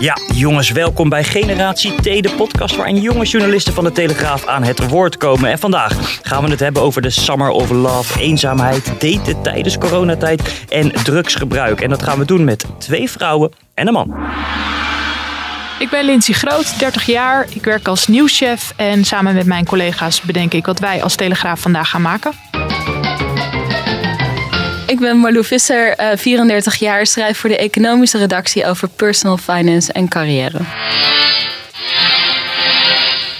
Ja, jongens, welkom bij Generatie T, de podcast waarin jonge journalisten van de Telegraaf aan het woord komen. En vandaag gaan we het hebben over de Summer of Love, eenzaamheid, daten tijdens coronatijd en drugsgebruik. En dat gaan we doen met twee vrouwen en een man. Ik ben Lindsay Groot, 30 jaar. Ik werk als nieuwschef en samen met mijn collega's bedenk ik wat wij als Telegraaf vandaag gaan maken. Ik ben Marlou Visser, eh, 34 jaar, schrijf voor de economische redactie over personal finance en carrière.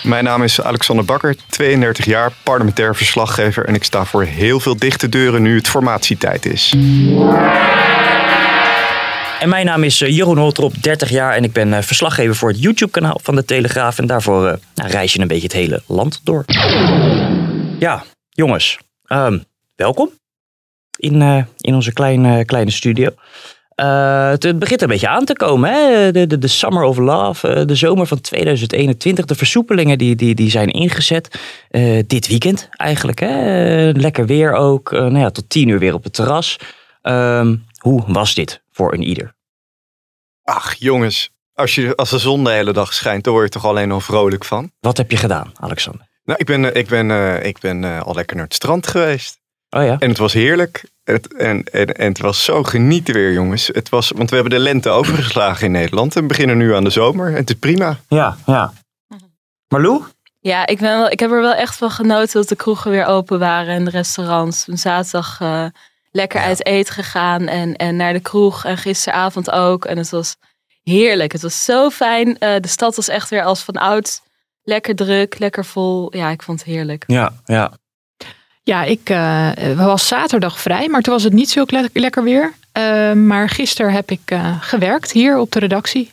Mijn naam is Alexander Bakker, 32 jaar, parlementair verslaggever en ik sta voor heel veel dichte deuren nu het formatietijd is. En mijn naam is eh, Jeroen Holtrop, 30 jaar en ik ben eh, verslaggever voor het YouTube-kanaal van de Telegraaf. En daarvoor eh, nou, reis je een beetje het hele land door. Ja, jongens, ehm, welkom in, eh, in onze kleine, kleine studio. Eh, het, het begint een beetje aan te komen, hè? De, de, de Summer of Love, eh, de zomer van 2021. De versoepelingen die, die, die zijn ingezet. Dit weekend eigenlijk. Hè? Lekker weer ook. Nou ja, tot tien uur weer op het terras. Ehm, hoe was dit voor een ieder? Ach jongens, als, je, als de zon de hele dag schijnt, dan word je toch alleen al vrolijk van. Wat heb je gedaan, Alexander? Nou, ik ben, ik ben, ik ben al lekker naar het strand geweest. Oh ja? En het was heerlijk. Het, en, en, en het was zo genieten weer, jongens. Het was, want we hebben de lente overgeslagen in Nederland. En we beginnen nu aan de zomer. En het is prima. Ja, ja. Marlou? Ja, ik, ben wel, ik heb er wel echt van genoten dat de kroegen weer open waren en de restaurants. Toen zaterdag eh, lekker uit eten gegaan en, en naar de kroeg. En gisteravond ook. En het was heerlijk. Het was zo fijn. Eh, de stad was echt weer als van oud. Lekker druk, lekker vol. Ja, ik vond het heerlijk. Ja, ja. Ja, ik eh, was zaterdag vrij, maar toen was het niet zo le- lekker weer. Eh, maar gisteren heb ik eh, gewerkt hier op de redactie.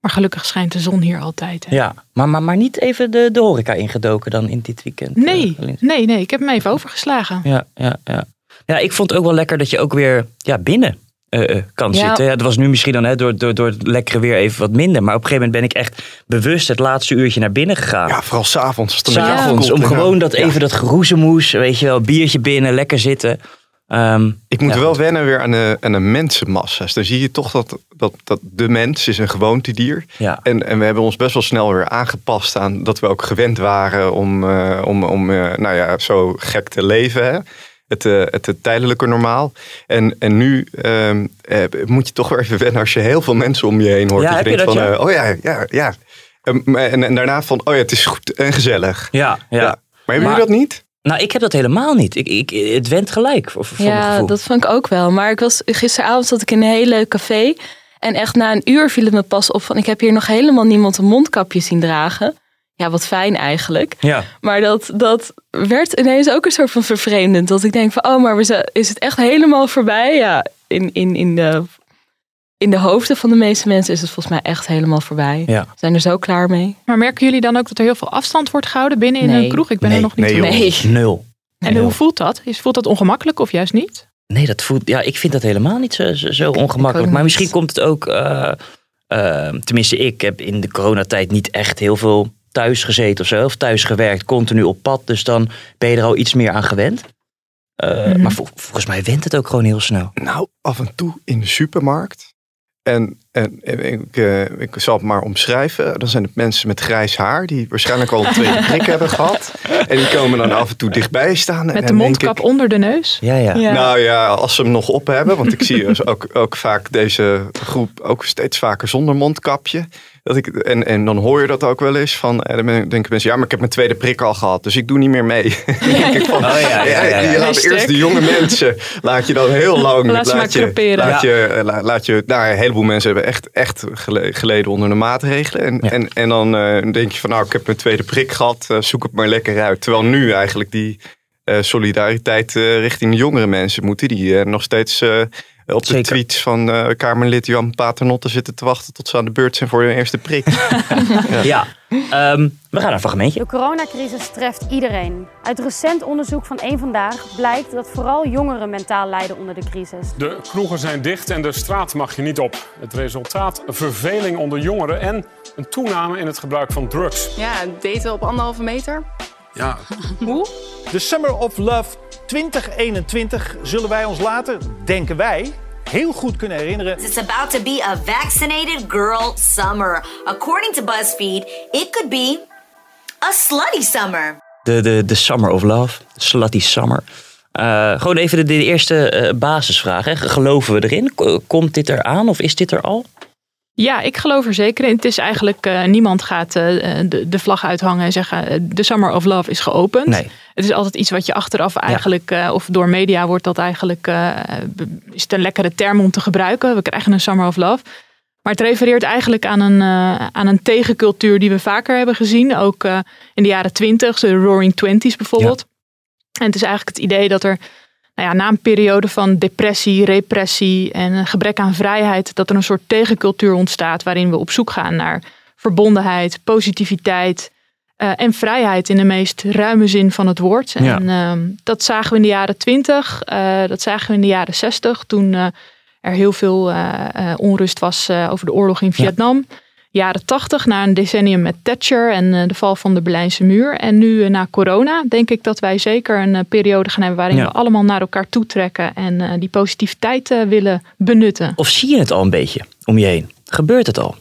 Maar gelukkig schijnt de zon hier altijd. hè. ja. Maar, maar, maar niet even de, de horeca ingedoken dan in dit weekend? Nee, nee, nee, ik heb hem even overgeslagen. Ja, ja, ja. Ja, ik vond het ook wel lekker dat je ook weer ja, binnen eh, eh, kan Ja. zitten. Ja, dat was nu misschien dan hè, door, door, door het lekkere weer even wat minder. Maar op een gegeven moment ben ik echt bewust het laatste uurtje naar binnen gegaan. Ja, vooral s'avonds. S'avonds, om gewoon dat Ja. even dat geroezemoes, weet je wel, biertje binnen, lekker zitten. Ehm, Ik moet Ja. wel wennen weer aan de, aan de mensenmassa's. Dan zie je toch dat, dat, dat de mens is een gewoontedier. ja. En, en we hebben ons best wel snel weer aangepast aan dat we ook gewend waren om, eh, om, om eh, nou ja, zo gek te leven. Hè? Het, eh, het, het tijdelijke normaal. En, en nu ehm, eh, moet je toch weer even wennen als je heel veel mensen om je heen hoort. Ja, dat je denkt dat, van, ja? eh, oh ja, ja, ja. Ehm, En, en daarna van, oh ja, het is goed en gezellig. Ja, ja. Ja. Maar hebben Maar- jullie dat niet? Nou, ik heb dat helemaal niet. Ik, ik, het went gelijk, voor, voor mijn Ja, dat vond ik ook wel. Maar ik was, gisteravond zat ik in een heel leuk café. En echt na een uur viel het me pas op van... ik heb hier nog helemaal niemand een mondkapje zien dragen. Ja, wat fijn eigenlijk. Ja, Maar dat, dat werd ineens ook een soort van vervreemdend. Dat ik denk van, oh, maar we is het echt helemaal voorbij? Ja, in, in, in, de, in de hoofden van de meeste mensen is het volgens mij echt helemaal voorbij. ja. Zijn er zo klaar mee. Maar merken jullie dan ook dat er heel veel afstand wordt gehouden binnen in Nee. een kroeg? Ik ben Nee, er nog niet nee. Nee. Nul. En Nul. hoe voelt dat? Voelt dat ongemakkelijk of juist niet? Nee, dat voelt, ja, ik vind dat helemaal niet zo, zo, zo ongemakkelijk. Maar misschien komt het ook, eh, eh, tenminste ik heb in de coronatijd niet echt heel veel thuis gezeten of zo. Of thuis gewerkt, continu op pad. Dus dan ben je er al iets meer aan gewend. Eh, Mhm. Maar vol- volgens mij went het ook gewoon heel snel. Nou, af en toe in de supermarkt. En, en, en ik, eh, ik zal het maar omschrijven. Dan zijn het mensen met grijs haar die waarschijnlijk al een tweede prik hebben gehad. En die komen dan af en toe dichtbij staan. en Met de mondkap ik, onder de neus? Ja, ja. Ja. Nou ja, als ze hem nog op hebben. Want ik zie dus ook, ook vaak deze groep ook steeds vaker zonder mondkapje. Dat ik, en, en dan hoor je dat ook wel eens van, en dan denken mensen, ja, maar ik heb mijn tweede prik al gehad, dus ik doe niet meer mee. Van, Oh, ja. Je laat eerst de jonge mensen, laat je dan heel lang, Laat je, laat je, eh, la- laat je, nou, een heleboel mensen hebben echt, echt gele- geleden onder de maatregelen. En, en, en dan eh, denk je van, nou, ik heb mijn tweede prik gehad, eh, zoek het maar lekker uit. Terwijl nu eigenlijk die eh, solidariteit eh, richting de jongere mensen moeten, die eh, nog steeds... op de Zeker. tweets van eh, Kamerlid Jan Paternotte zitten te wachten tot ze aan de beurt zijn voor hun eerste prik. Ja, Ehm, we gaan naar een fragmentje. De coronacrisis treft iedereen. Uit recent onderzoek van Eén Vandaag blijkt dat vooral jongeren mentaal lijden onder de crisis. De kroegen zijn dicht en de straat mag je niet op. Het resultaat verveling onder jongeren en een toename in het gebruik van drugs. Ja, daten op anderhalve meter. Ja, Hoe? De Summer of Love 2021 zullen wij ons later, denken wij, heel goed kunnen herinneren. It's about to be a vaccinated girl summer. According to BuzzFeed, it could be a slutty summer. De, de, de Summer of Love, Slutty Summer. Eh, gewoon even de, de eerste eh, basisvraag. Hè. Geloven we erin? Komt dit eraan of is dit er al? Ja, ik geloof er zeker in. Het is eigenlijk, eh, niemand gaat eh, de, de vlag uithangen en zeggen de Summer of Love is geopend. Nee. Het is altijd iets wat je achteraf eigenlijk, eh, of door media wordt dat eigenlijk, eh, is het een lekkere term om te gebruiken. We krijgen een Summer of Love. Maar het refereert eigenlijk aan een, eh, aan een tegencultuur die we vaker hebben gezien. Ook in de jaren twintig, de Roaring Twenties bijvoorbeeld. En het is eigenlijk het idee dat er nou ja, na een periode van depressie, repressie en een gebrek aan vrijheid, dat er een soort tegencultuur ontstaat waarin we op zoek gaan naar verbondenheid, positiviteit eh, en vrijheid in de meest ruime zin van het woord. Ja. En ehm, dat zagen we in de jaren 20, eh, dat zagen we in de jaren 60, toen eh, er heel veel onrust was over de oorlog in Vietnam. Jaren 80, na een decennium met Thatcher en de val van de Berlijnse muur. En nu na corona denk ik dat wij zeker een periode gaan hebben waarin Ja. we allemaal naar elkaar toe trekken en die positiviteit willen benutten. Of zie je het al een beetje om je heen? Gebeurt het al?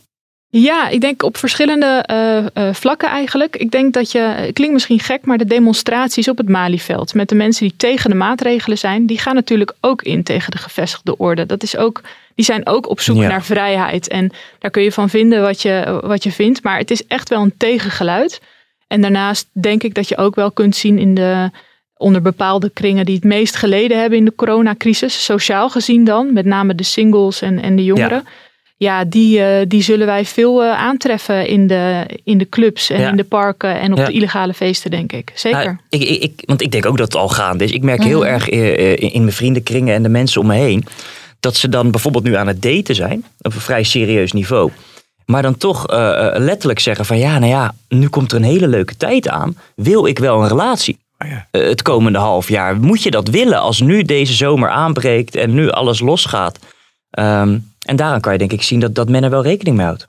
Ja, ik denk op verschillende eh, eh, vlakken eigenlijk. Ik denk dat je, het klinkt misschien gek, maar de demonstraties op het Malieveld met de mensen die tegen de maatregelen zijn, die gaan natuurlijk ook in tegen de gevestigde orde. Dat is ook, die zijn ook op zoek Ja. naar vrijheid. En daar kun je van vinden wat je, wat je vindt. Maar het is echt wel een tegengeluid. En daarnaast denk ik dat je ook wel kunt zien in de, onder bepaalde kringen die het meest geleden hebben in de coronacrisis, sociaal gezien dan, met name de singles en, en de jongeren. Ja, die, eh, die zullen wij veel eh, aantreffen in de, in de clubs en Ja. in de parken en op Ja. de illegale feesten, denk ik. Zeker. Nou, ik, ik, ik- want ik denk ook dat het al gaande is. Ik merk heel Mhm. erg eh, in, in mijn vriendenkringen en de mensen om me heen. Dat ze dan bijvoorbeeld nu aan het daten zijn. Op een vrij serieus niveau. Maar dan toch letterlijk zeggen van ja, nou ja, nu komt er een hele leuke tijd aan. Wil ik wel een relatie? Oh ja. Het komende half jaar. Moet je dat willen als nu deze zomer aanbreekt en nu alles losgaat? Ehm, en daaraan kan je denk ik zien dat, dat men er wel rekening mee houdt.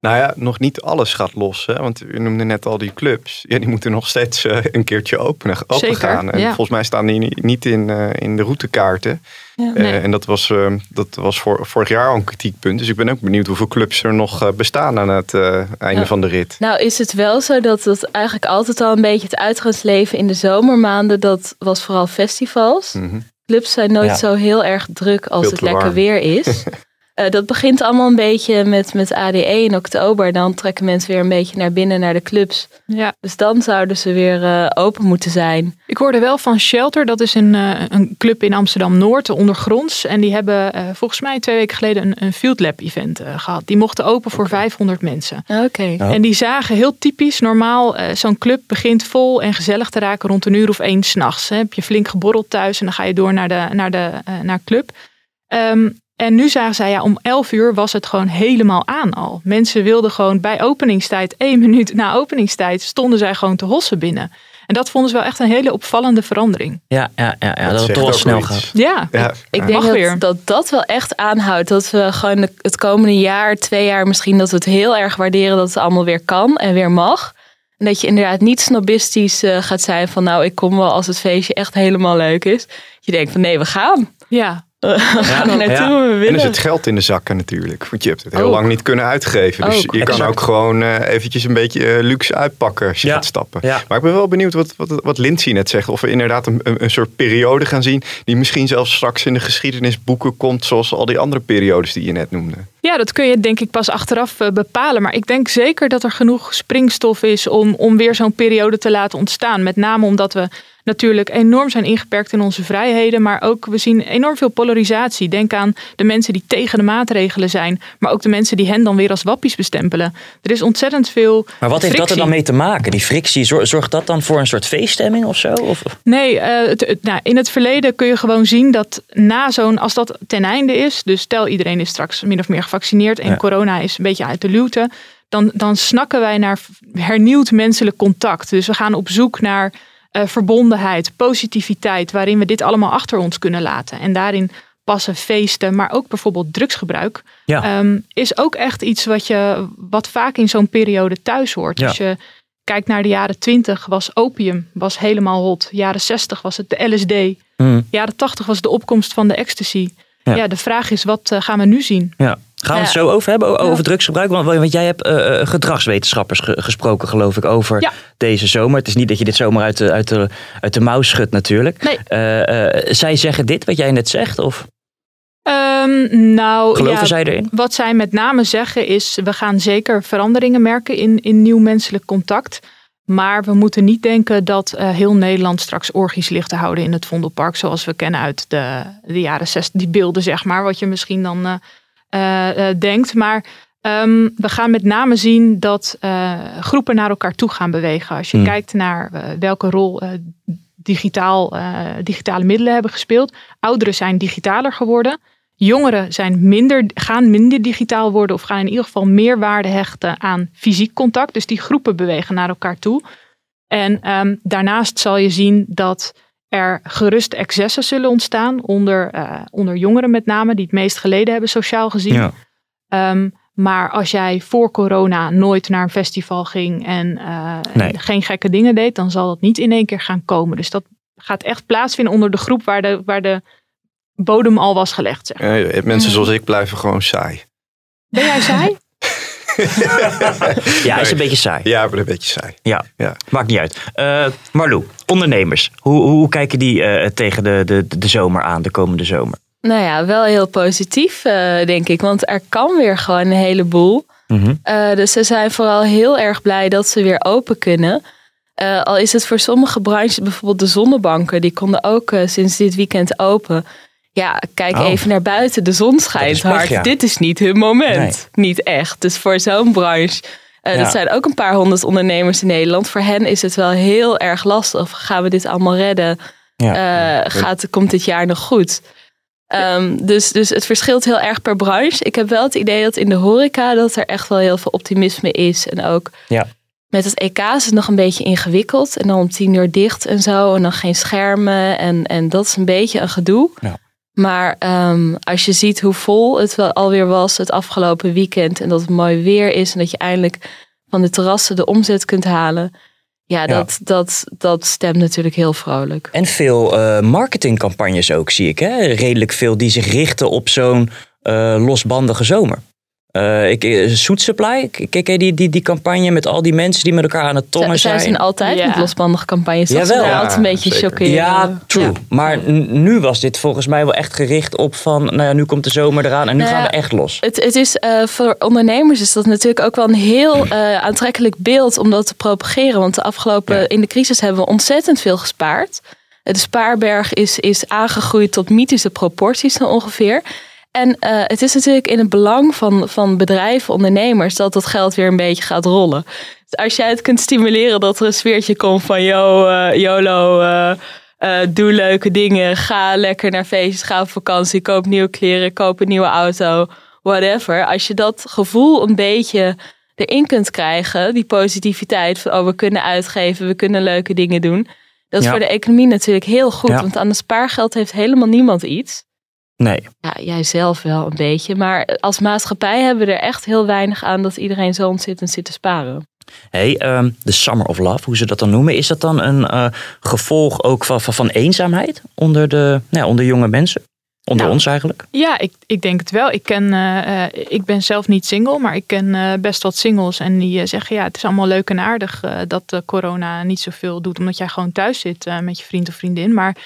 Nou ja, nog niet alles gaat los. Hè? Want u noemde net al die clubs. Ja, die moeten nog steeds eh, een keertje openen, open Zeker, gaan. En ja. volgens mij staan die ni- niet in, eh, in de routekaarten. Ja. Eh, Nee. en dat was, dat was voor, vorig jaar al een kritiekpunt. Dus ik ben ook benieuwd hoeveel clubs er nog eh, bestaan aan het eh, einde Ja. van de rit. Nou is het wel zo dat het eigenlijk altijd al een beetje het uitgaansleven in de zomermaanden, dat was vooral festivals. Mhm. Clubs zijn nooit Ja. zo heel erg druk als Veel het lekker warm. weer is. Eh, dat begint allemaal een beetje met, met ADE in oktober. Dan trekken mensen weer een beetje naar binnen, naar de clubs. Ja. Dus dan zouden ze weer eh, open moeten zijn. Ik hoorde wel van Shelter, dat is een, eh, een club in Amsterdam-Noord, ondergronds. En die hebben eh, volgens mij twee weken geleden een, een Field Lab event eh, gehad. Die mochten open voor 500 mensen. Oké. Ja. En die zagen heel typisch, normaal, eh, zo'n club begint vol en gezellig te raken rond een uur of één s'nachts. Heb je flink geborreld thuis en dan ga je door naar de naar de, eh, naar club. Ehm, en nu zagen zij, ja, om 11 uur was het gewoon helemaal aan al. Mensen wilden gewoon bij openingstijd, één minuut na openingstijd, stonden zij gewoon te hossen binnen. En dat vonden ze wel echt een hele opvallende verandering. Ja, ja, ja, ja Dat dat het toch snel gaat. Ja, Ja, Ik ja. denk dat, weer. dat dat wel echt aanhoudt. Dat we gewoon de- het komende jaar, twee jaar misschien, dat we het heel erg waarderen dat het allemaal weer kan en weer mag. En dat je inderdaad niet snobistisch eh, gaat zijn van nou, ik kom wel als het feestje echt helemaal leuk is. Je denkt van nee, we gaan. ja. Gaan er naartoe, ja. we En er zit geld in de zakken natuurlijk. Want je hebt het heel Ook. lang niet kunnen uitgeven. Dus Ook. je kan Exact. ook gewoon eh, eventjes een beetje eh, luxe uitpakken als je Ja. gaat stappen. Ja. Maar ik ben wel benieuwd wat, wat, wat Lindsay net zegt. Of we inderdaad een, een, een soort periode gaan zien. Die misschien zelfs straks in de geschiedenisboeken komt. Zoals al die andere periodes die je net noemde. Ja, dat kun je denk ik pas achteraf eh, bepalen. Maar ik denk zeker dat er genoeg springstof is om, om weer zo'n periode te laten ontstaan. Met name omdat we natuurlijk enorm zijn ingeperkt in onze vrijheden. Maar ook we zien enorm veel polarisatie. Denk aan de mensen die tegen de maatregelen zijn. Maar ook de mensen die hen dan weer als wappies bestempelen. Er is ontzettend veel. Maar wat heeft dat er dan mee te maken? Die frictie, zorgt dat dan voor een soort feeststemming of zo? Of? Nee, uh, het, nou, in het verleden kun je gewoon zien dat na zo'n, als dat ten einde is. Dus stel iedereen is straks min of meer gevaccineerd en corona is een beetje uit de luwte. Dan, dan snakken wij naar hernieuwd menselijk contact. Dus we gaan op zoek naar uh, verbondenheid, positiviteit, waarin we dit allemaal achter ons kunnen laten. En daarin passen feesten, maar ook bijvoorbeeld drugsgebruik, ja. um, is ook echt iets wat, je, wat vaak in zo'n periode thuis hoort. Als je kijkt naar de jaren 20 was opium was helemaal hot. Jaren 60 was het de LSD. Mm. Jaren 80 was de opkomst van de ecstasy. Ja, ja de vraag is, wat uh, gaan we nu zien? Ja. Gaan we het zo over hebben, over drugsgebruik? Want, want jij hebt uh, gedragswetenschappers ge gesproken, geloof ik, over deze zomer. Het is niet dat je dit zomaar uit de, uit de, uit de mouw schudt natuurlijk. Nee. Uh, zij zeggen dit, wat jij net zegt? Of? Um, nou, Geloven ja, zij erin? Wat zij met name zeggen is, we gaan zeker veranderingen merken in, in nieuw menselijk contact. Maar we moeten niet denken dat uh, heel Nederland straks orgies ligt te houden in het Vondelpark. Zoals we kennen uit de, de jaren 60, die beelden zeg maar. Wat je misschien dan uh, denkt. Maar um, we gaan met name zien dat groepen naar elkaar toe gaan bewegen. Als je Hmm. kijkt naar welke rol digitaal, digitale middelen hebben gespeeld. Ouderen zijn digitaler geworden. Jongeren zijn minder, gaan minder digitaal worden of gaan in ieder geval meer waarde hechten aan fysiek contact. Dus die groepen bewegen naar elkaar toe. En um, daarnaast zal je zien dat er gerust excessen zullen ontstaan onder, uh, onder jongeren met name, die het meest geleden hebben sociaal gezien. Ja. Um, maar als jij voor corona nooit naar een festival ging en, uh, nee. en geen gekke dingen deed, dan zal dat niet in één keer gaan komen. Dus dat gaat echt plaatsvinden onder de groep waar de, waar de bodem al was gelegd. Zeg. Ja, mensen zoals ik blijven gewoon saai. Ben jij saai? ja, is een beetje saai. Ja, maar een beetje saai. Ja, ja. maakt niet uit. Uh, Marlou, ondernemers, hoe, hoe kijken die uh, tegen de, de, de zomer aan, de komende zomer? Nou ja, wel heel positief, uh, denk ik. Want er kan weer gewoon een heleboel. Mhm. Mm -hmm. dus ze zijn vooral heel erg blij dat ze weer open kunnen. Uh, al is het voor sommige branches, bijvoorbeeld de zonnebanken, die konden ook uh, sinds dit weekend open. Ja, kijk Oh. even naar buiten. De zon schijnt pech, hard. ja. Dit is niet hun moment. Niet echt. Dus voor zo'n branche. Uh, Ja. Dat zijn ook een paar honderd ondernemers in Nederland. Voor hen is het wel heel erg lastig. Gaan we dit allemaal redden? Ja. Uh, gaat, komt dit jaar nog goed? Um, dus, dus het verschilt heel erg per branche. Ik heb wel het idee dat in de horeca dat er echt wel heel veel optimisme is. En ook Ja. met het EK is het nog een beetje ingewikkeld. En dan om tien uur dicht en zo. En dan geen schermen. En, en dat is een beetje een gedoe. Ja. Maar um, als je ziet hoe vol het wel alweer was het afgelopen weekend. En dat het mooi weer is. En dat je eindelijk van de terrassen de omzet kunt halen. Ja, Ja. dat, Dat, dat stemt natuurlijk heel vrolijk. En veel eh, marketingcampagnes ook, zie ik. Hè? Redelijk veel die zich richten op zo'n eh, losbandige zomer. Eh ik, eh, Soet Supply, kijk die, die, die campagne met al die mensen die met elkaar aan het tongen Zij zijn? zijn altijd Ja. met losbandige campagnes. Dat Jawel. is Ja, altijd een beetje zeker. chockeren. Ja, true. Ja. Maar nu was dit volgens mij wel echt gericht op van, nou ja, nu komt de zomer eraan en nu Nou gaan we echt los. Het, het is eh, voor ondernemers is dat natuurlijk ook wel een heel eh, aantrekkelijk beeld om dat te propageren. Want de afgelopen Ja. in de crisis hebben we ontzettend veel gespaard. Eh, De spaarberg is, is aangegroeid tot mythische proporties ongeveer. En eh, het is natuurlijk in het belang van, van bedrijven, ondernemers, dat dat geld weer een beetje gaat rollen. Dus als jij het kunt stimuleren dat er een sfeertje komt van yo, eh, YOLO, eh, doe leuke dingen, ga lekker naar feestjes, ga op vakantie, koop nieuwe kleren, koop een nieuwe auto, whatever. Als je dat gevoel een beetje erin kunt krijgen, die positiviteit van oh, we kunnen uitgeven, we kunnen leuke dingen doen. Dat is Ja. voor de economie natuurlijk heel goed, Ja. want aan het spaargeld heeft helemaal niemand iets. Nee. Ja, jij zelf wel een beetje. Maar als maatschappij hebben we er echt heel weinig aan dat iedereen zo ontzettend zit te sparen. Hey, ehm, de Summer of Love, hoe ze dat dan noemen, is dat dan een eh, gevolg ook van, van, van eenzaamheid onder, de, nou, ja, onder jonge mensen? Onder Nou. ons eigenlijk? Ja, ik, ik denk het wel. Ik, ken, eh, eh, ik ben zelf niet single, maar ik ken eh, best wat singles. En die zeggen, ja, het is allemaal leuk en aardig eh, dat corona niet zoveel doet. Omdat jij gewoon thuis zit eh, met je vriend of vriendin. Maar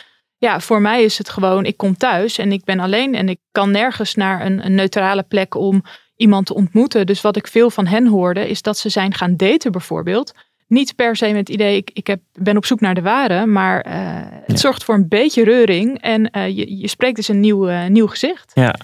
ja, voor mij is het gewoon, ik kom thuis en ik ben alleen. En ik kan nergens naar een, een neutrale plek om iemand te ontmoeten. Dus wat ik veel van hen hoorde, is dat ze zijn gaan daten bijvoorbeeld. niet per se met het idee, ik, ik heb, ben op zoek naar de ware, maar eh, het zorgt voor een beetje reuring en eh, je, je spreekt dus een nieuw, eh, nieuw gezicht. Ja.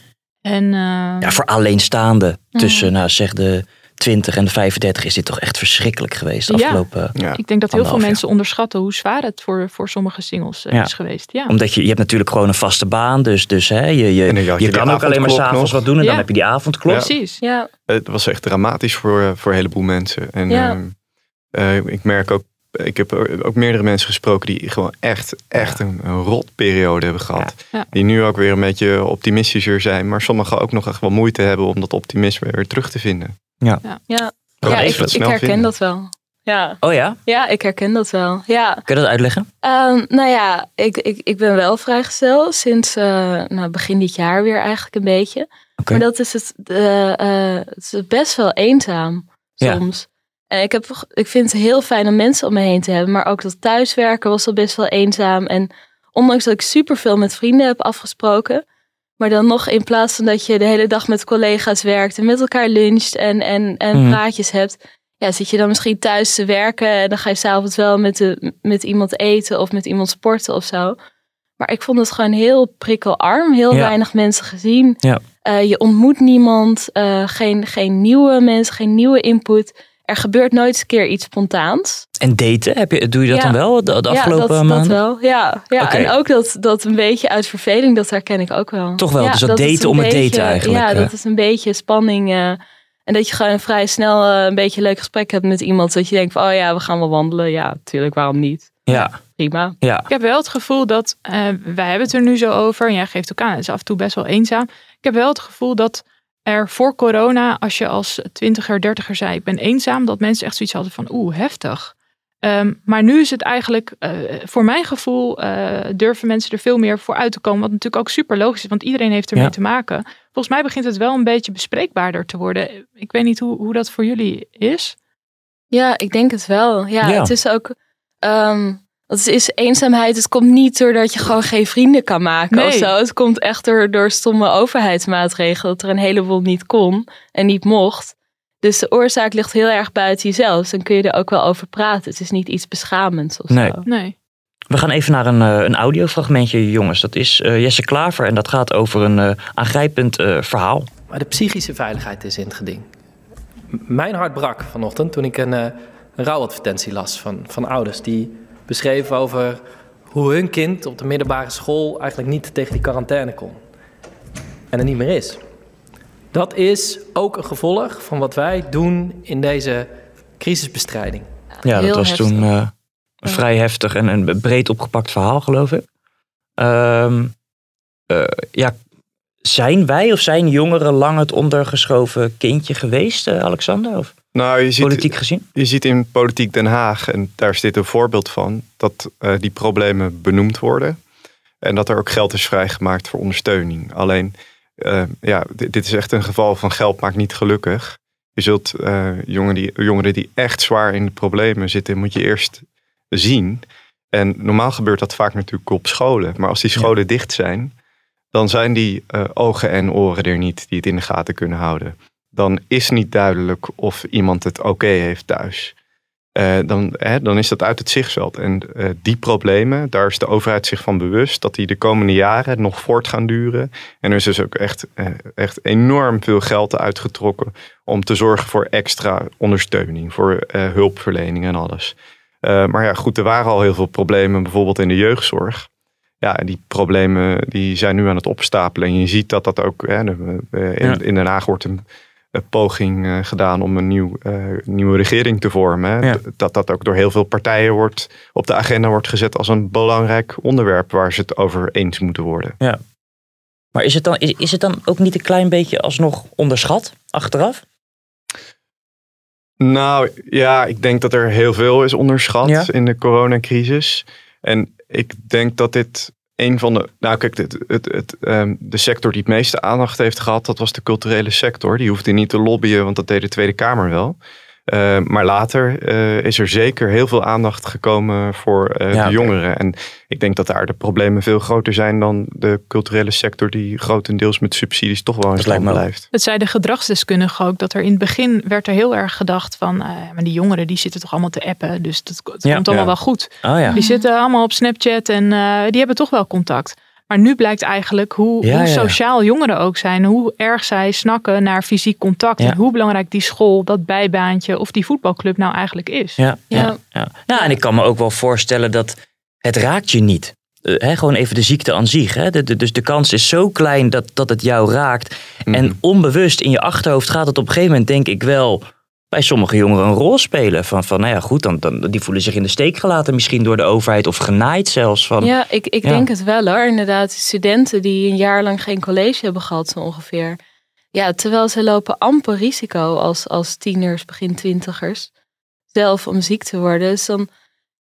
En, Ja, voor alleenstaande Mm. tussen, nou, zeg de 20 en de 35 is dit toch echt verschrikkelijk geweest de Ja. afgelopen ik denk dat heel veel jaar. mensen onderschatten hoe zwaar het voor, voor sommige singles eh, Ja. is geweest. Ja. Omdat je, je hebt natuurlijk gewoon een vaste baan. Dus, dus hè, je, je, je, kan ook alleen maar s'avonds wat doen. En Ja. dan heb je die avondklok. Ja. Precies. Ja. Het was echt dramatisch voor, voor een heleboel mensen. En Ja. ehm, eh, ik merk ook, ik heb ook meerdere mensen gesproken die gewoon echt, echt een, rotperiode hebben gehad. Ja. Die nu ook weer een beetje optimistischer zijn. Maar sommigen ook nog echt wel moeite hebben om dat optimisme weer terug te vinden. Ja. Ja, ja je ik, ik herken vinden. dat wel. Ja. Oh ja? ja, ik herken dat wel. Ja. Kun je dat uitleggen? Ehm, nou ja, ik, ik, ik ben wel vrijgezel sinds eh, nou, begin dit jaar weer eigenlijk een beetje. Oké. Maar dat is het, eh, eh, het is best wel eenzaam Ja. soms. En ik, heb, ik vind het heel fijn om mensen om me heen te hebben. Maar ook dat thuiswerken was al best wel eenzaam. En ondanks dat ik superveel met vrienden heb afgesproken. Maar dan nog in plaats van dat je de hele dag met collega's werkt en met elkaar luncht en, en, en Mhm. praatjes hebt. Ja, zit je dan misschien thuis te werken en dan ga je s'avonds wel met, de, met iemand eten of met iemand sporten of zo. Maar ik vond het gewoon heel prikkelarm, heel Ja. weinig mensen gezien. Ja. Eh, je ontmoet niemand, eh, geen, geen nieuwe mensen, geen nieuwe input. Er gebeurt nooit eens een keer iets spontaans. En daten, heb je, doe je dat Ja. dan wel de, de afgelopen ja, dat, maanden? dat wel. Ja, ja. En ook dat, dat een beetje uit verveling, dat herken ik ook wel. Toch wel, Ja, dus dat daten om het daten beetje- eigenlijk, Ja, dat is een beetje spanning. eh, en dat je gewoon vrij snel eh, een beetje een leuk gesprek hebt met iemand. Dat je denkt van, oh ja, we gaan wel wandelen. Ja, natuurlijk, waarom niet? Ja, Prima. ja. Ik heb wel het gevoel dat, eh, wij hebben het er nu zo over, en jij geeft ook aan, het is af en toe best wel eenzaam. Ik heb wel het gevoel dat er voor corona, als je als twintiger, dertiger zei, ik ben eenzaam, dat mensen echt zoiets hadden van, oeh, heftig. Ehm, maar nu is het eigenlijk, eh, voor mijn gevoel, eh, durven mensen er veel meer voor uit te komen. Wat natuurlijk ook super logisch is, want iedereen heeft ermee Ja. te maken. Volgens mij begint het wel een beetje bespreekbaarder te worden. Ik weet niet hoe, hoe dat voor jullie is. Ja, ik denk het wel. Ja, Ja. het is ook. ehm het is eenzaamheid. Het komt niet doordat je gewoon geen vrienden kan maken Nee. of zo. Het komt echt door, door stomme overheidsmaatregelen. Dat er een heleboel niet kon en niet mocht. Dus de oorzaak ligt heel erg buiten jezelf. Dan kun je er ook wel over praten. Het is niet iets beschamends of Nee. zo. Nee. We gaan even naar een, eh, een audiofragmentje, jongens. Dat is eh, Jesse Klaver en dat gaat over een eh, aangrijpend eh, verhaal. Maar de psychische veiligheid is in het geding. M- Mijn hart brak vanochtend toen ik een, eh, een rouwadvertentie las van, van ouders die beschreven over hoe hun kind op de middelbare school eigenlijk niet tegen die quarantaine kon. En er niet meer is. Dat is ook een gevolg van wat wij doen in deze crisisbestrijding. Ja, dat was toen eh, een vrij heftig en een breed opgepakt verhaal, geloof ik. Ehm, eh, ja, zijn wij of zijn jongeren lang het ondergeschoven kindje geweest, eh, Alexander? Of Nou, je ziet, politiek gezien? Je ziet in Politiek Den Haag, en daar is dit een voorbeeld van, dat eh, die problemen benoemd worden. En dat er ook geld is vrijgemaakt voor ondersteuning. Alleen, eh, ja, dit, dit is echt een geval van geld maakt niet gelukkig. Je zult eh, jongeren, die, jongeren die echt zwaar in de problemen zitten, moet je eerst zien. En normaal gebeurt dat vaak natuurlijk op scholen. Maar als die scholen dicht zijn, dan zijn die ogen en oren er niet die het in de gaten kunnen houden. Dan is niet duidelijk of iemand het oké heeft thuis. Eh, dan, hè, dan is dat uit het zichtveld. En eh, die problemen, daar is de overheid zich van bewust dat die de komende jaren nog voort gaan duren. En er is dus ook echt, eh, echt enorm veel geld uitgetrokken om te zorgen voor extra ondersteuning, voor hulpverlening en alles. Maar ja, goed, er waren al heel veel problemen, bijvoorbeeld in de jeugdzorg. Ja, en die problemen die zijn nu aan het opstapelen. En je ziet dat dat ook, hè, in, in Den Haag wordt een poging eh, gedaan om een nieuw, eh, nieuwe regering te vormen. Ja. Dat dat ook door heel veel partijen wordt, op de agenda wordt gezet als een belangrijk onderwerp waar ze het over eens moeten worden. Ja. Maar is het, dan, is, is het dan ook niet een klein beetje alsnog onderschat achteraf? Nou ja, ik denk dat er heel veel is onderschat Ja. in de coronacrisis. En ik denk dat dit een van de. Nou, kijk, het, het, het, ehm, de sector die het meeste aandacht heeft gehad, dat was de culturele sector. Die hoefde niet te lobbyen, want dat deed de Tweede Kamer wel. Uh, maar later uh, is er zeker heel veel aandacht gekomen voor uh, ja, de jongeren. En ik denk dat daar de problemen veel groter zijn dan de culturele sector, die grotendeels met subsidies toch wel in stand blijft. Het zei de gedragsdeskundige ook, dat er in het begin werd er heel erg gedacht van, maar die jongeren die zitten toch allemaal te appen, dus dat, ja, komt allemaal wel goed. Oh, die zitten allemaal op Snapchat en die hebben toch wel contact. Maar nu blijkt eigenlijk hoe, Ja, hoe ja. sociaal jongeren ook zijn. Hoe erg zij snakken naar fysiek contact. Ja. En hoe belangrijk die school, dat bijbaantje of die voetbalclub nou eigenlijk is. Ja, ja. Ja. Nou, en ik kan me ook wel voorstellen dat het raakt je niet. Eh, hè, gewoon even de ziekte aan zich. Hè. De, de- dus de kans is zo klein dat, dat het jou raakt. En onbewust in je achterhoofd gaat het op een gegeven moment, denk ik wel, bij sommige jongeren een rol spelen. Van, van nou ja, goed, dan, dan, die voelen zich in de steek gelaten misschien door de overheid of genaaid zelfs. Van, Ja, ik, ik Ja. denk het wel hoor. Inderdaad, studenten die een jaar lang geen college hebben gehad, zo ongeveer. Ja, terwijl ze lopen amper risico als, als tieners, begin twintigers, zelf om ziek te worden. Dus dan,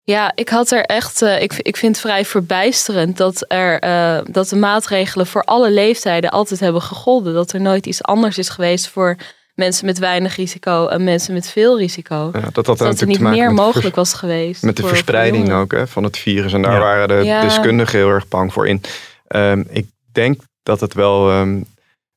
ja, ik had er echt, eh, ik, ik vind het vrij verbijsterend dat, er, eh, dat de maatregelen voor alle leeftijden altijd hebben gegolden. Dat er nooit iets anders is geweest voor mensen met weinig risico en mensen met veel risico. Ja, dat had dat natuurlijk niet te maken meer mogelijk was geweest. Met de voor- verspreiding ook hè, van het virus. En daar Ja. waren de Ja. deskundigen heel erg bang voor in. Ehm, ik denk dat het wel, ehm,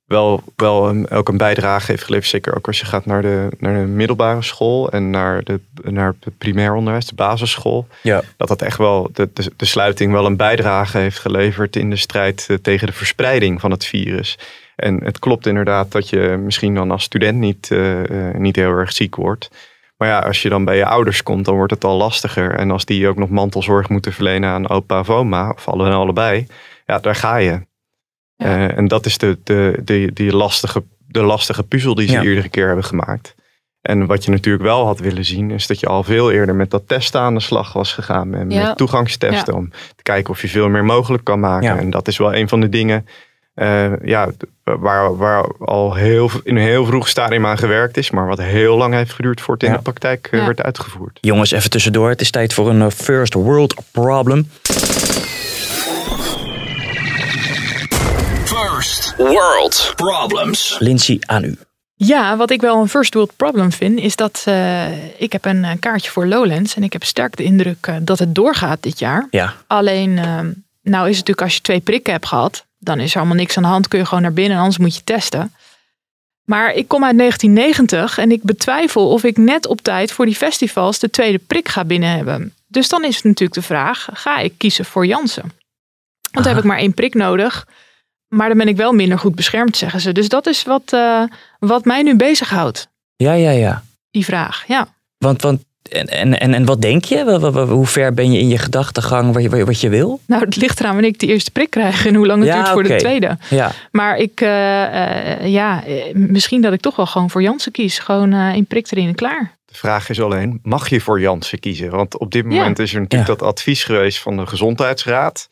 wel, wel een, ook een bijdrage heeft geleverd. Zeker ook als je gaat naar de, naar de middelbare school en naar, de, naar het primair onderwijs, de basisschool. Ja. Dat dat echt wel, de, de, de sluiting wel een bijdrage heeft geleverd in de strijd eh, tegen de verspreiding van het virus. En het klopt inderdaad dat je misschien dan als student niet, eh, eh, niet heel erg ziek wordt. Maar ja, als je dan bij je ouders komt, dan wordt het al lastiger. En als die ook nog mantelzorg moeten verlenen aan opa of oma, of alle en allebei, ja, daar ga je. Eh, en dat is de, de, de, die lastige, de lastige puzzel die ze Ja. iedere keer hebben gemaakt. En wat je natuurlijk wel had willen zien, is dat je al veel eerder met dat testen aan de slag was gegaan. En Ja. met toegangstesten, om te kijken of je veel meer mogelijk kan maken. En dat is wel een van de dingen eh, ja, waar, waar al heel, in een heel vroeg stadium aan gewerkt is. Maar wat heel lang heeft geduurd voordat het in de praktijk eh, Ja. werd uitgevoerd. Jongens, even tussendoor. Het is tijd voor een eh, first world problem. First World Problems. Lindsay, aan u. Ja, wat ik wel een first world problem vind, is dat eh, ik heb een, kaartje voor Lowlands en ik heb sterk de indruk dat het doorgaat dit jaar. Ja. Alleen, eh, nou is het natuurlijk als je twee prikken hebt gehad, dan is er allemaal niks aan de hand, kun je gewoon naar binnen, anders moet je testen. Maar ik kom uit 1990 en ik betwijfel of ik net op tijd voor die festivals de tweede prik ga binnen hebben. Dus dan is het natuurlijk de vraag, ga ik kiezen voor Janssen? Want dan heb ik maar één prik nodig. Maar dan ben ik wel minder goed beschermd, zeggen ze. Dus dat is wat, eh, wat mij nu bezighoudt, Ja, ja, ja. die vraag. Ja. Want, want en, en, en, en wat denk je? Hoe ver ben je in je gedachtegang wat je, wat je- wil? Nou, het ligt eraan wanneer ik de eerste prik krijg en hoe lang het Ja, duurt voor de tweede. Ja. Maar ik, eh, eh, ja, eh, misschien dat ik toch wel gewoon voor Janssen kies. Gewoon eh één prik erin en klaar. De vraag is alleen, mag je voor Janssen kiezen? Want op dit moment is er natuurlijk dat advies geweest van de Gezondheidsraad.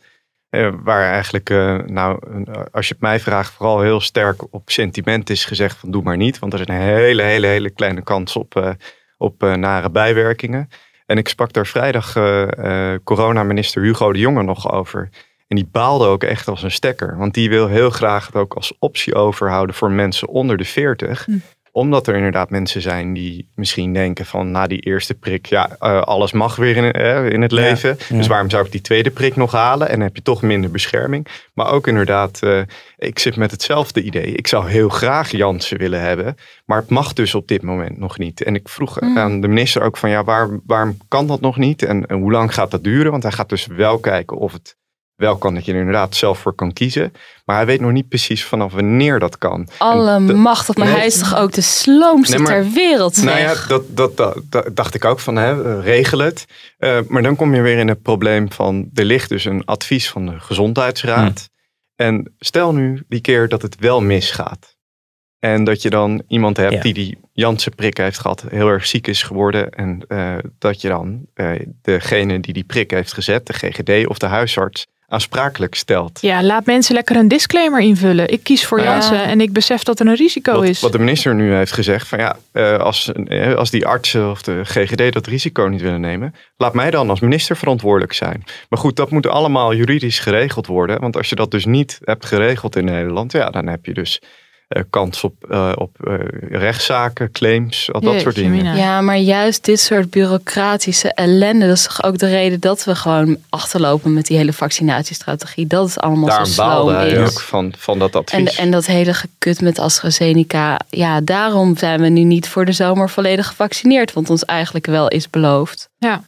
eh, waar eigenlijk, eh, nou, een- als je het mij vraagt, vooral heel sterk op sentiment is gezegd van doe maar niet. Want er is een hele, hele, hele kleine kans op, eh, op eh, nare bijwerkingen. En ik sprak daar vrijdag eh, eh, coronaminister Hugo de Jonge nog over. En die baalde ook echt als een stekker. Want die wil heel graag het ook als optie overhouden voor mensen onder de 40 omdat er inderdaad mensen zijn die misschien denken van na die eerste prik, ja, eh, alles mag weer in, eh, in het leven. ja. Dus waarom zou ik die tweede prik nog halen? En dan heb je toch minder bescherming. Maar ook inderdaad, eh, ik zit met hetzelfde idee. Ik zou heel graag Janssen willen hebben, maar het mag dus op dit moment nog niet. En ik vroeg Mm. aan de minister ook van ja, waar, waarom kan dat nog niet? En, en hoe lang gaat dat duren? Want hij gaat dus wel kijken of het wel kan dat je er inderdaad zelf voor kan kiezen. Maar hij weet nog niet precies vanaf wanneer dat kan. Alle machtig, maar Nee. hij is toch ook de sloomste Nee, maar- ter wereld, zeg. Nou ja, dat, dat, dat, dat dacht ik ook van, hè, regel het. Eh, maar dan kom je weer in het probleem van, er ligt dus een advies van de Gezondheidsraad. En stel nu die keer dat het wel misgaat. En dat je dan iemand hebt Ja. die die Janssen prik heeft gehad, heel erg ziek is geworden. En eh, dat je dan eh, degene die die prik heeft gezet, de GGD of de huisarts, aansprakelijk stelt. Ja, laat mensen lekker een disclaimer invullen. Ik kies voor Ja. Janssen en ik besef dat er een risico Wat, is. wat de minister nu heeft gezegd, van ja, eh, als, eh, als die artsen of de GGD dat risico niet willen nemen, laat mij dan als minister verantwoordelijk zijn. Maar goed, dat moet allemaal juridisch geregeld worden. Want als je dat dus niet hebt geregeld in Nederland, ja, dan heb je dus kans op, eh, op eh, rechtszaken, claims, al dat soort dingen. Ja, maar juist dit soort bureaucratische ellende, dat is toch ook de reden dat we gewoon achterlopen met die hele vaccinatiestrategie. Dat is allemaal Daarom zo hij is. ook van, van dat En, advies. en dat hele gekut met AstraZeneca. Ja, daarom zijn we nu niet voor de zomer volledig gevaccineerd. Want ons eigenlijk wel is beloofd. Ja.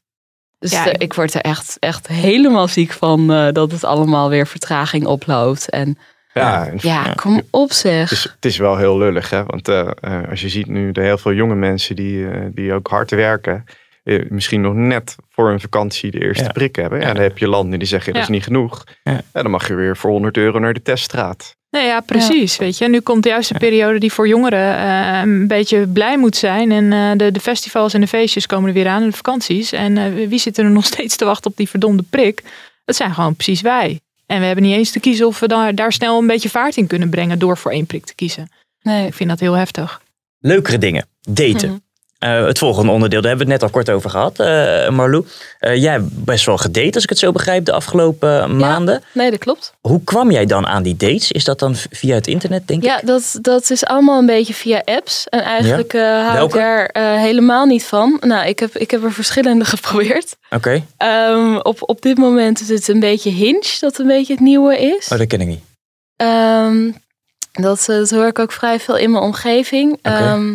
Dus Ja, eh, ik- ik word er echt, echt helemaal ziek van eh, dat het allemaal weer vertraging oploopt. En ja, en- ja, kom op zeg. Het is, het is wel heel lullig, hè? want eh, eh, als je ziet nu er heel veel jonge mensen die, eh, die ook hard werken, eh, misschien nog net voor hun vakantie de eerste Ja. prik hebben. Ja, dan heb je landen die zeggen dat is Ja. niet genoeg. Ja. Ja, dan mag je weer voor 100 euro naar de teststraat. Nee, ja, precies. Weet je, nu komt de juiste periode die voor jongeren een beetje blij moet zijn. En eh, de, de festivals en de feestjes komen er weer aan en de vakanties. En eh, wie zit er nog steeds te wachten op die verdomde prik? Dat zijn gewoon precies wij. En we hebben niet eens te kiezen of we daar, daar snel een beetje vaart in kunnen brengen door voor één prik te kiezen. Nee. Ik vind dat heel heftig. Leukere dingen. Daten. Mhm. Eh, het volgende onderdeel, daar hebben we het net al kort over gehad. eh Marlou, Eh, jij hebt best wel gedate, als ik het zo begrijp, de afgelopen maanden. Nee, dat klopt. Hoe kwam jij dan aan die dates? Is dat dan via het internet, denk ik? Ja, dat, dat is allemaal een beetje via apps. En eigenlijk eh hou ik daar helemaal niet van. Nou, ik heb, ik heb er verschillende geprobeerd. Oké. Ehm, op, op dit moment is het een beetje Hinge, dat een beetje het nieuwe is. Oh, dat ken ik niet. Ehm, dat, dat hoor ik ook vrij veel in mijn omgeving. Ehm,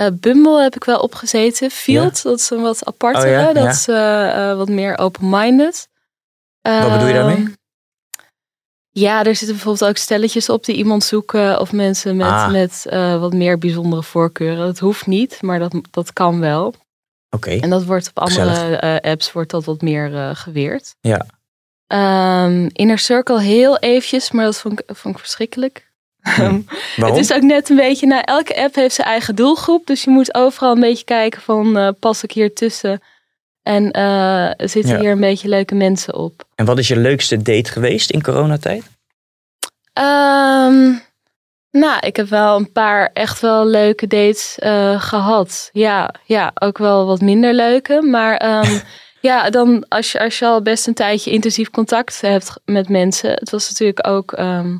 eh, Bumble heb ik wel opgezeten. Field, dat is een wat apartere. Oh ja, dat ja. is eh, eh, wat meer open-minded. Wat bedoel je daarmee? Ehm, Ja, er zitten bijvoorbeeld ook stelletjes op die iemand zoeken. Of mensen met, Ah. met wat meer bijzondere voorkeuren. Dat hoeft niet, maar dat, dat kan wel. Oké. En dat wordt op andere apps wordt dat wat meer geweerd. Ja. Ehm, Inner Circle heel eventjes, maar dat vond ik, vond ik verschrikkelijk. Waarom? Het is ook net een beetje, nou, elke app heeft zijn eigen doelgroep. Dus je moet overal een beetje kijken van, eh, pas ik hier tussen? En eh, zitten Ja. hier een beetje leuke mensen op? En wat is je leukste date geweest in coronatijd? Ehm, nou, ik heb wel een paar echt wel leuke dates eh, gehad. Ja, ja, ook wel wat minder leuke. Maar ehm, ja, dan als je, als je al best een tijdje intensief contact hebt met mensen. Het was natuurlijk ook, ehm,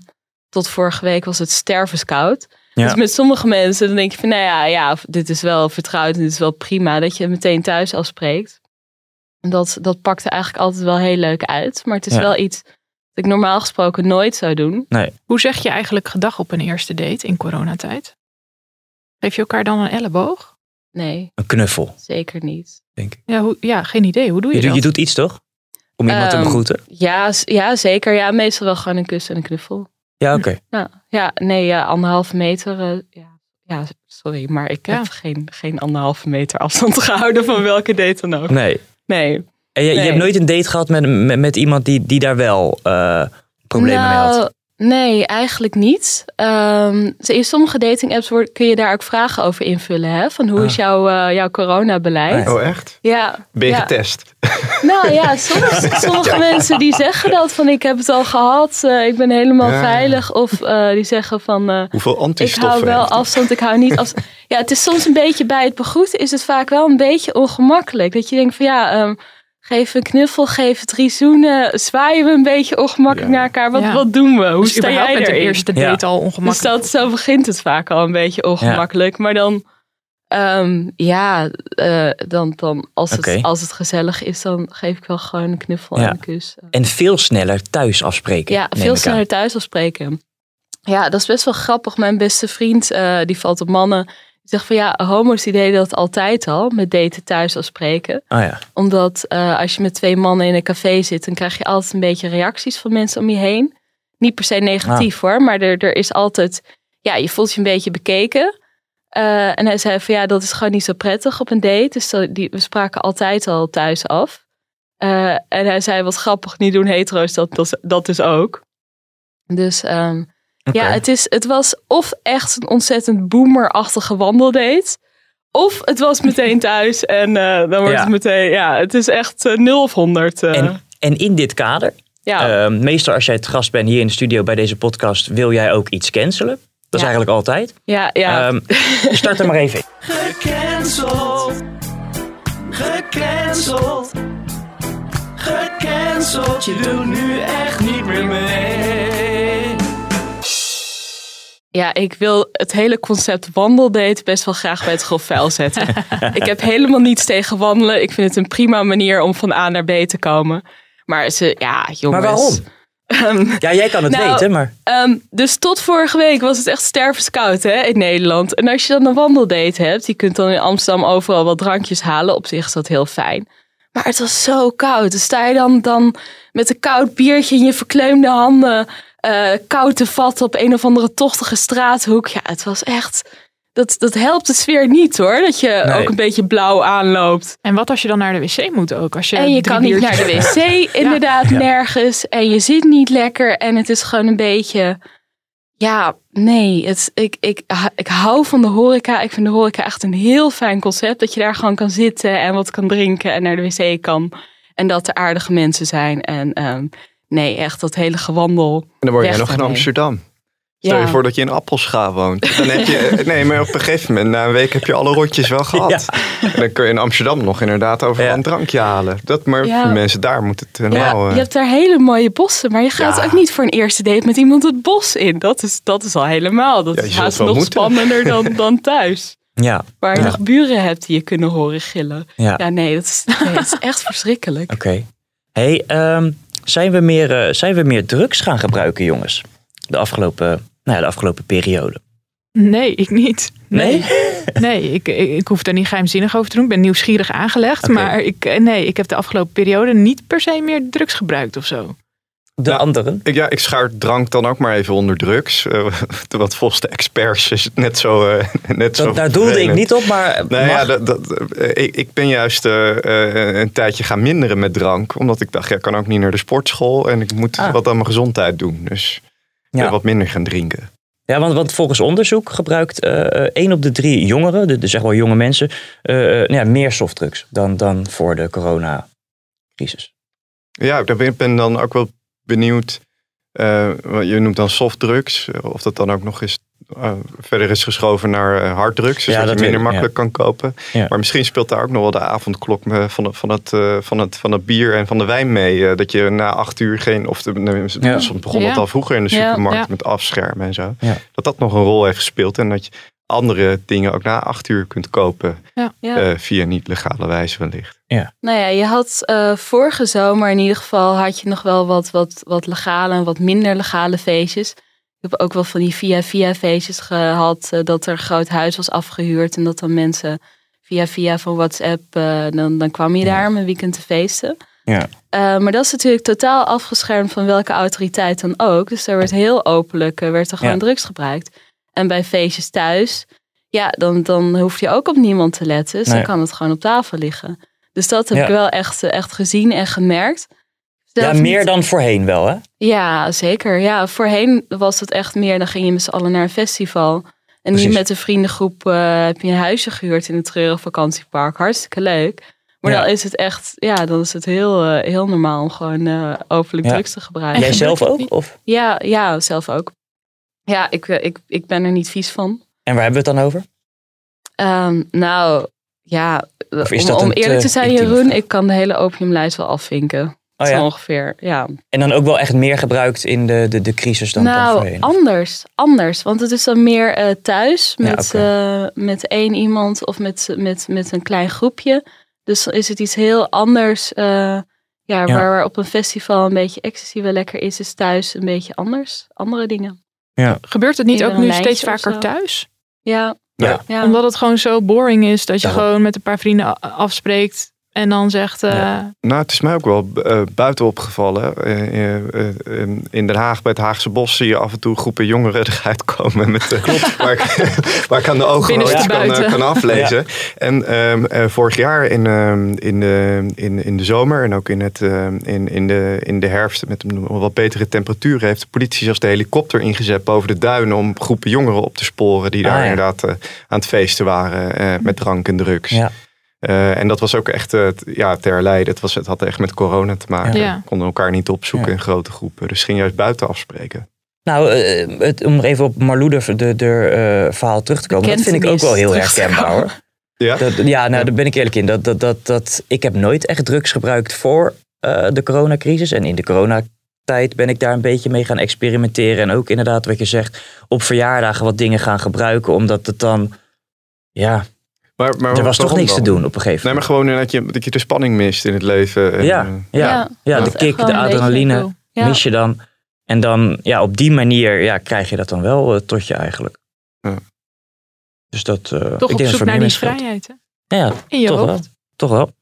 tot vorige week was het stervenskoud. Ja. Dus met sommige mensen dan denk je van, nou ja, ja, dit is wel vertrouwd en dit is wel prima. Dat je meteen thuis afspreekt. En Dat, dat pakte eigenlijk altijd wel heel leuk uit. Maar het is Ja. wel iets dat ik normaal gesproken nooit zou doen. Nee. Hoe zeg je eigenlijk gedag op een eerste date in coronatijd? Geef je elkaar dan een elleboog? Nee, Een knuffel, zeker niet. denk ik. Ja, hoe, ja geen idee. Hoe doe je, Je, doet- dat? je doet iets toch? Om iemand te Ehm, begroeten? Ja, ja, zeker. Ja, meestal wel gewoon een kus en een knuffel. Ja, oké. Ja, ja nee, ja, anderhalve meter. eh, ja. ja, sorry, maar ik Ja. heb geen, geen anderhalve meter afstand gehouden van welke date dan ook. Nee. Nee. En je, je hebt nooit een date gehad met, met, met iemand die, die daar wel eh, problemen mee had? Nee, eigenlijk niet. Ehm, in sommige dating apps kun je daar ook vragen over invullen. Hè? Van hoe is jouw, eh, jouw coronabeleid? Oh, echt? Ja. Ben je ja. getest? Nou ja, soms, sommige mensen die zeggen dat van ik heb het al gehad, eh, ik ben helemaal Ja. veilig. Of eh, die zeggen van eh, Hoeveel ik antistoffen hou wel afstand, ik hou niet afstand. Ja, het is soms een beetje bij het begroeten is het vaak wel een beetje ongemakkelijk. Dat je denkt van ja, ehm, geef een knuffel, geef drie zoenen, zwaaien we een beetje ongemakkelijk naar elkaar. Wat, Ja. wat doen we? Hoe Dus sta jij met de erin? eerste date al ongemakkelijk. Dus dat, zo begint het vaak al een beetje ongemakkelijk. Maar dan, ehm, ja, eh, dan, dan als, het, als het gezellig is, dan geef ik wel gewoon een knuffel Ja. en een kus. En veel sneller thuis afspreken. Ja, veel sneller thuis afspreken. Ja, dat is best wel grappig. Mijn beste vriend, eh, die valt op mannen. Zegt van ja, homo's die deden dat altijd al, met daten thuis afspreken. Oh ja. Omdat eh, als je met twee mannen in een café zit, dan krijg je altijd een beetje reacties van mensen om je heen. Niet per se negatief hoor, maar er, er is altijd, ja, je voelt je een beetje bekeken. Eh, en hij zei van ja, dat is gewoon niet zo prettig op een date. Dus die, we spraken altijd al thuis af. Eh, en hij zei wat grappig, niet doen hetero's dat, dat, dat dus ook. Dus ehm, ja, het, is, het was of echt een ontzettend boomerachtige wandeldate. Of het was meteen thuis en eh, dan wordt Ja. het meteen, ja, het is echt eh, 0 of 100. eh. En, en in dit kader, Ja. eh, meestal als jij het gast bent hier in de studio bij deze podcast, wil jij ook iets cancelen. Dat is eigenlijk altijd. ja, ja. Ehm, start er maar even in. Gecanceld. Gecanceld. Gecanceld. Je doet nu echt niet meer mee. Ja, ik wil het hele concept wandeldate best wel graag bij het grof vuil zetten. ik heb helemaal niets tegen wandelen. Ik vind het een prima manier om van A naar B te komen. Maar ze, ja, jongens. Maar waarom? Ehm, Ja, jij kan het nou, weten, maar... ehm, dus tot vorige week was het echt stervenskoud hè, in Nederland. En als je dan een wandeldate hebt, je kunt dan in Amsterdam overal wat drankjes halen. Op zich is dat heel fijn. Maar het was zo koud. Dan sta je dan, dan met een koud biertje in je verkleumde handen... eh, koud te vatten op een of andere tochtige straathoek. Ja, het was echt... Dat, dat helpt de sfeer niet hoor, dat je Nee. ook een beetje blauw aanloopt. En wat als je dan naar de wc moet ook? Als je En je kan niet naar de wc, inderdaad, Ja. nergens. En je zit niet lekker. En het is gewoon een beetje. Ja, nee. Het, ik, ik, ik hou van de horeca. Ik vind de horeca echt een heel fijn concept. Dat je daar gewoon kan zitten en wat kan drinken en naar de wc kan. En dat er aardige mensen zijn. En ehm, nee, echt dat hele gewandel. En dan word jij weg nog in. Amsterdam. Stel Ja. je voor dat je in Appelscha woont. Dan heb je, nee, maar op een gegeven moment, na een week heb je alle rotjes wel gehad. En dan kun je in Amsterdam nog inderdaad overal een drankje halen. Dat, maar Ja. voor mensen daar moet het eh, Ja, nou... eh, je hebt daar hele mooie bossen, maar je gaat Ja. ook niet voor een eerste date met iemand het bos in. Dat is, dat is al helemaal. Dat Ja, je is haast nog moeten. spannender dan, dan thuis. Ja. Waar je ja. nog buren hebt die je kunnen horen gillen. Ja. Ja, nee, dat is, nee, dat is echt verschrikkelijk. Oké. Hey, ehm, zijn, we meer, eh, zijn we meer drugs gaan gebruiken, jongens? De afgelopen, nou ja, de afgelopen periode. Nee, ik niet. Nee? Nee, ik, ik, ik hoef daar niet geheimzinnig over te doen. Ik ben nieuwsgierig aangelegd. Maar ik, eh, nee, ik heb de afgelopen periode niet per se meer drugs gebruikt of zo. De anderen? Ik, ja, ik schuir drank dan ook maar even onder drugs. Eh, wat volgens de experts is het net zo. eh, net zo Dat, daar doelde ik niet op, maar... Nou ja, dat, dat, eh, ik, ik ben juist een tijdje gaan minderen met drank. Omdat ik dacht, ja, ik kan ook niet naar de sportschool. En ik moet Ah. wat aan mijn gezondheid doen. Dus Ja. wat minder gaan drinken. Ja, want, want volgens onderzoek gebruikt eh één op de drie jongeren, de, de zeg maar jonge mensen, nou ja, meer softdrugs dan, dan voor de coronacrisis. Ja, ik ben, ben dan ook wel benieuwd. eh, wat je noemt dan softdrugs. Of dat dan ook nog eens eh, verder is geschoven naar eh, harddrugs. Dus Ja, dat, dat je minder ik, makkelijk kan kopen. Ja. Maar misschien speelt daar ook nog wel de avondklok van, het- van, het, eh, van, het, van het bier en van de wijn mee. eh, dat je na acht uur geen... Of de, Ja. soms begon het Ja. al vroeger in de Ja, supermarkt ja. met afschermen en zo. Ja. Dat dat nog een rol heeft gespeeld. En dat je andere dingen ook na acht uur kunt kopen. Ja. Ja. eh, via niet legale wijze wellicht. Ja. Nou ja, je had eh, vorige zomer in ieder geval had je nog wel wat, wat, wat legale en wat minder legale feestjes. Ik heb ook wel van die via-via feestjes gehad. eh, dat er een groot huis was afgehuurd. En dat dan mensen via-via van WhatsApp. eh, dan, dan kwam je daar om een weekend te feesten. Ja. Eh, maar dat is natuurlijk totaal afgeschermd van welke autoriteit dan ook. Dus er werd heel openlijk werd er gewoon Ja. drugs gebruikt. En bij feestjes thuis, ja, dan, dan hoef je ook op niemand te letten. Dus Nee. dan kan het gewoon op tafel liggen. Dus dat heb Ja. ik wel echt, eh, echt gezien en gemerkt. Ja, meer niet- dan voorheen wel, hè? Ja, zeker. Ja, voorheen was het echt meer, dan ging je met z'n allen naar een festival. En nu met een vriendengroep eh, heb je een huisje gehuurd in het treurig vakantiepark. Hartstikke leuk. Maar Ja. dan is het echt, ja, dan is het heel, eh, heel normaal om gewoon eh, openlijk Ja. drugs te gebruiken. Jij zelf ook? Of? Ja, ja, zelf ook. Ja, ik, eh, ik, ik ben er niet vies van. En waar hebben we het dan over? Ehm, nou, ja, om, eerlijk te zijn, Jeroen, ik kan de hele opiumlijst wel afvinken. Oh Zo ja? ongeveer, ja. En dan ook wel echt meer gebruikt in de, de, de crisis dan, dan nou, voorheen? anders, anders. Want het is dan meer eh, thuis Ja, met, eh, met één iemand of met, met, met een klein groepje. Dus is het iets heel anders. ja, Ja. waar op een festival een beetje ecstasy wel lekker is, is thuis een beetje anders. Andere dingen. Ja. Gebeurt het niet ook nu steeds vaker thuis? Ja, Ja. ja. Omdat het gewoon zo boring is dat je Daarom. gewoon met een paar vrienden afspreekt en dan zegt... eh, Nou, het is mij ook wel eh, buiten opgevallen. Eh, in Den Haag, bij het Haagse Bos, zie je af en toe groepen jongeren eruit komen. Met, uh, waar, ik, waar ik aan de ogen wel iets kan, aflezen. En ehm, eh, vorig jaar in, ehm, in, de, in, in de zomer en ook in, het, ehm, in, in, de, in de herfst met een wat betere temperaturen... heeft de politie zelfs de helikopter ingezet boven de duinen... om groepen jongeren op te sporen die daar Ah, ja. inderdaad eh, aan het feesten waren eh, met drank en drugs. Ja. Eh, en dat was ook echt eh, t- ja, ter lijde. Het, was, het had echt met corona te maken. Ja. We konden elkaar niet opzoeken Ja. in grote groepen. Dus ging juist buiten afspreken. Nou, eh, het, om even op Marlou de, de, de eh, verhaal terug te komen. Dat vind ik ook wel heel herkenbaar hoor. Ja? Dat, ja, nou, daar ben ik eerlijk in. Dat, dat, dat, dat, ik heb nooit echt drugs gebruikt voor eh, de coronacrisis. En in de tijd ben ik daar een beetje mee gaan experimenteren. En ook inderdaad wat je zegt, op verjaardagen wat dingen gaan gebruiken. Omdat het dan, ja, Maar, maar er was toch niks te doen op een gegeven Nee, maar moment. gewoon dat je, dat je de spanning mist in het leven. En, Ja, ja, ja, de kick, de adrenaline. Ja. mis je dan. En dan, ja, op die manier ja, krijg je dat dan wel eh, tot je eigenlijk. Ja. Dus dat, eh, ik Toch denk op dat zoek naar die vrijheid. Hè? Ja, In je toch hoofd. wel. Toch wel.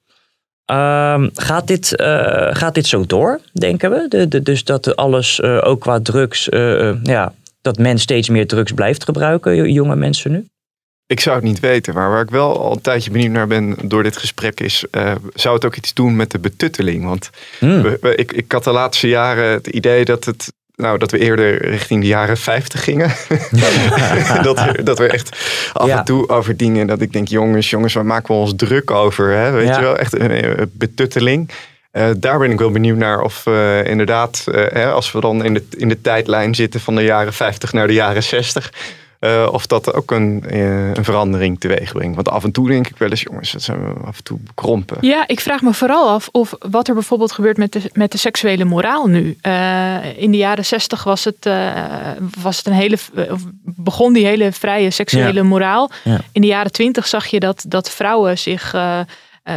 Ehm, gaat, dit, eh, gaat dit zo door, denken we? De, de, dus dat alles, eh, ook qua drugs, eh, eh, ja, dat men steeds meer drugs blijft gebruiken, jo- jonge mensen nu? Ik zou het niet weten, maar waar ik wel al een tijdje benieuwd naar ben door dit gesprek is, eh, zou het ook iets doen met de betutteling? Want Hmm. we- we- ik, ik had de laatste jaren het idee dat het, nou, dat we eerder richting de jaren 50 gingen. dat, we, dat we echt af Ja. en toe over dingen dat ik denk, jongens, jongens, waar maken we ons druk over? Hè? Weet Ja. je wel, echt een eh, betutteling. Eh, daar ben ik wel benieuwd naar of inderdaad, hè, als we dan in de, in de tijdlijn zitten van de jaren 50 naar de jaren 60, eh, of dat ook een, eh, een verandering teweeg brengt. Want af en toe denk ik wel eens, jongens, dat zijn we af en toe bekrompen. Ja, ik vraag me vooral af of wat er bijvoorbeeld gebeurt met de, met de seksuele moraal nu. Eh, in de jaren zestig was het, eh, was het een hele, of begon die hele vrije seksuele Ja. moraal. Ja. In de jaren twintig zag je dat, dat vrouwen zich,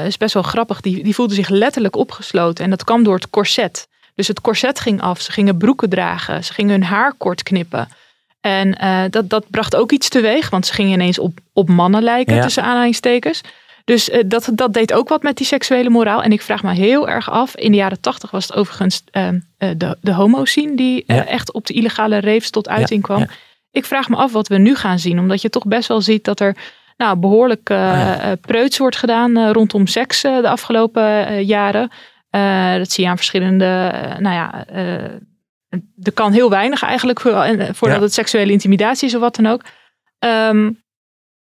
is best wel grappig, die, die voelden zich letterlijk opgesloten. En dat kwam door het corset. Dus het corset ging af, ze gingen broeken dragen, ze gingen hun haar kort knippen. En eh, dat, dat bracht ook iets teweeg, want ze gingen ineens op, op mannen lijken, Ja. tussen aanhalingstekens. Dus eh, dat, dat deed ook wat met die seksuele moraal. En ik vraag me heel erg af. In de jaren tachtig was het overigens ehm, eh, de, de homo-scene die Ja. echt op de illegale raves tot uiting kwam. Ik vraag me af wat we nu gaan zien. Omdat je toch best wel ziet dat er nou, behoorlijk eh, eh, preuts wordt gedaan rondom seks de afgelopen jaren. Dat zie je aan verschillende, nou ja, er kan heel weinig eigenlijk voor, en, voordat Ja. het seksuele intimidatie is of wat dan ook. Ehm,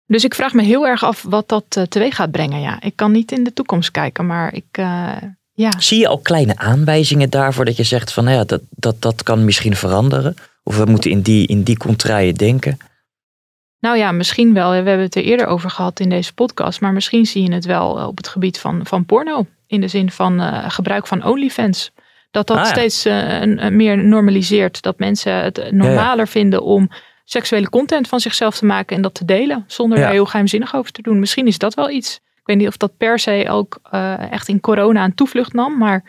dus ik vraag me heel erg af wat dat eh, teweeg gaat brengen. Ja, ik kan niet in de toekomst kijken, maar ik, eh, ja. Zie je al kleine aanwijzingen daarvoor dat je zegt van nou ja, dat, dat, dat kan misschien veranderen? Of we moeten in die, in die contraien denken? Nou ja, misschien wel. We hebben het er eerder over gehad in deze podcast. Maar misschien zie je het wel eh, op het gebied van, van porno. In de zin van eh, gebruik van OnlyFans. Dat dat Ah, ja. steeds eh, meer normaliseert. Dat mensen het normaler vinden om seksuele content van zichzelf te maken en dat te delen. Zonder daar heel geheimzinnig over te doen. Misschien is dat wel iets. Ik weet niet of dat per se ook eh, echt in corona een toevlucht nam. Maar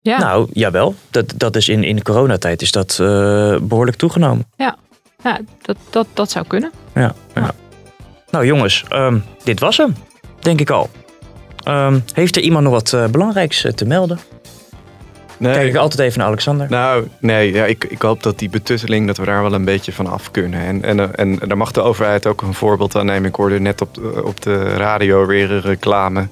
ja, Nou, jawel. Dat, dat is in, in de coronatijd is dat eh, behoorlijk toegenomen. ja, ja dat, dat, dat zou kunnen. Ja, ja. Nou jongens, ehm, dit was hem, denk ik al. Ehm, heeft er iemand nog wat belangrijks te melden? Nee. Kijk ik altijd even naar Alexander. Nou, nee, ja, ik, ik hoop dat die betutteling, dat we daar wel een beetje van af kunnen. En, en, eh, en daar mag de overheid ook een voorbeeld aan nemen. Ik hoorde net op de, op de radio weer een reclame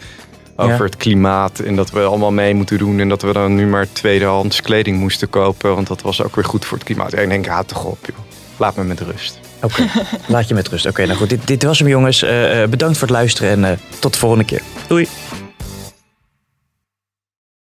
over Ja. het klimaat. En dat we allemaal mee moeten doen. En dat we dan nu maar tweedehands kleding moesten kopen. Want dat was ook weer goed voor het klimaat. En ik denk, raad toch op, joh. Laat me met rust. Oké, laat je met rust. Oké, nou goed, dit, dit was hem jongens. Eh, eh, bedankt voor het luisteren en eh, tot de volgende keer. Doei!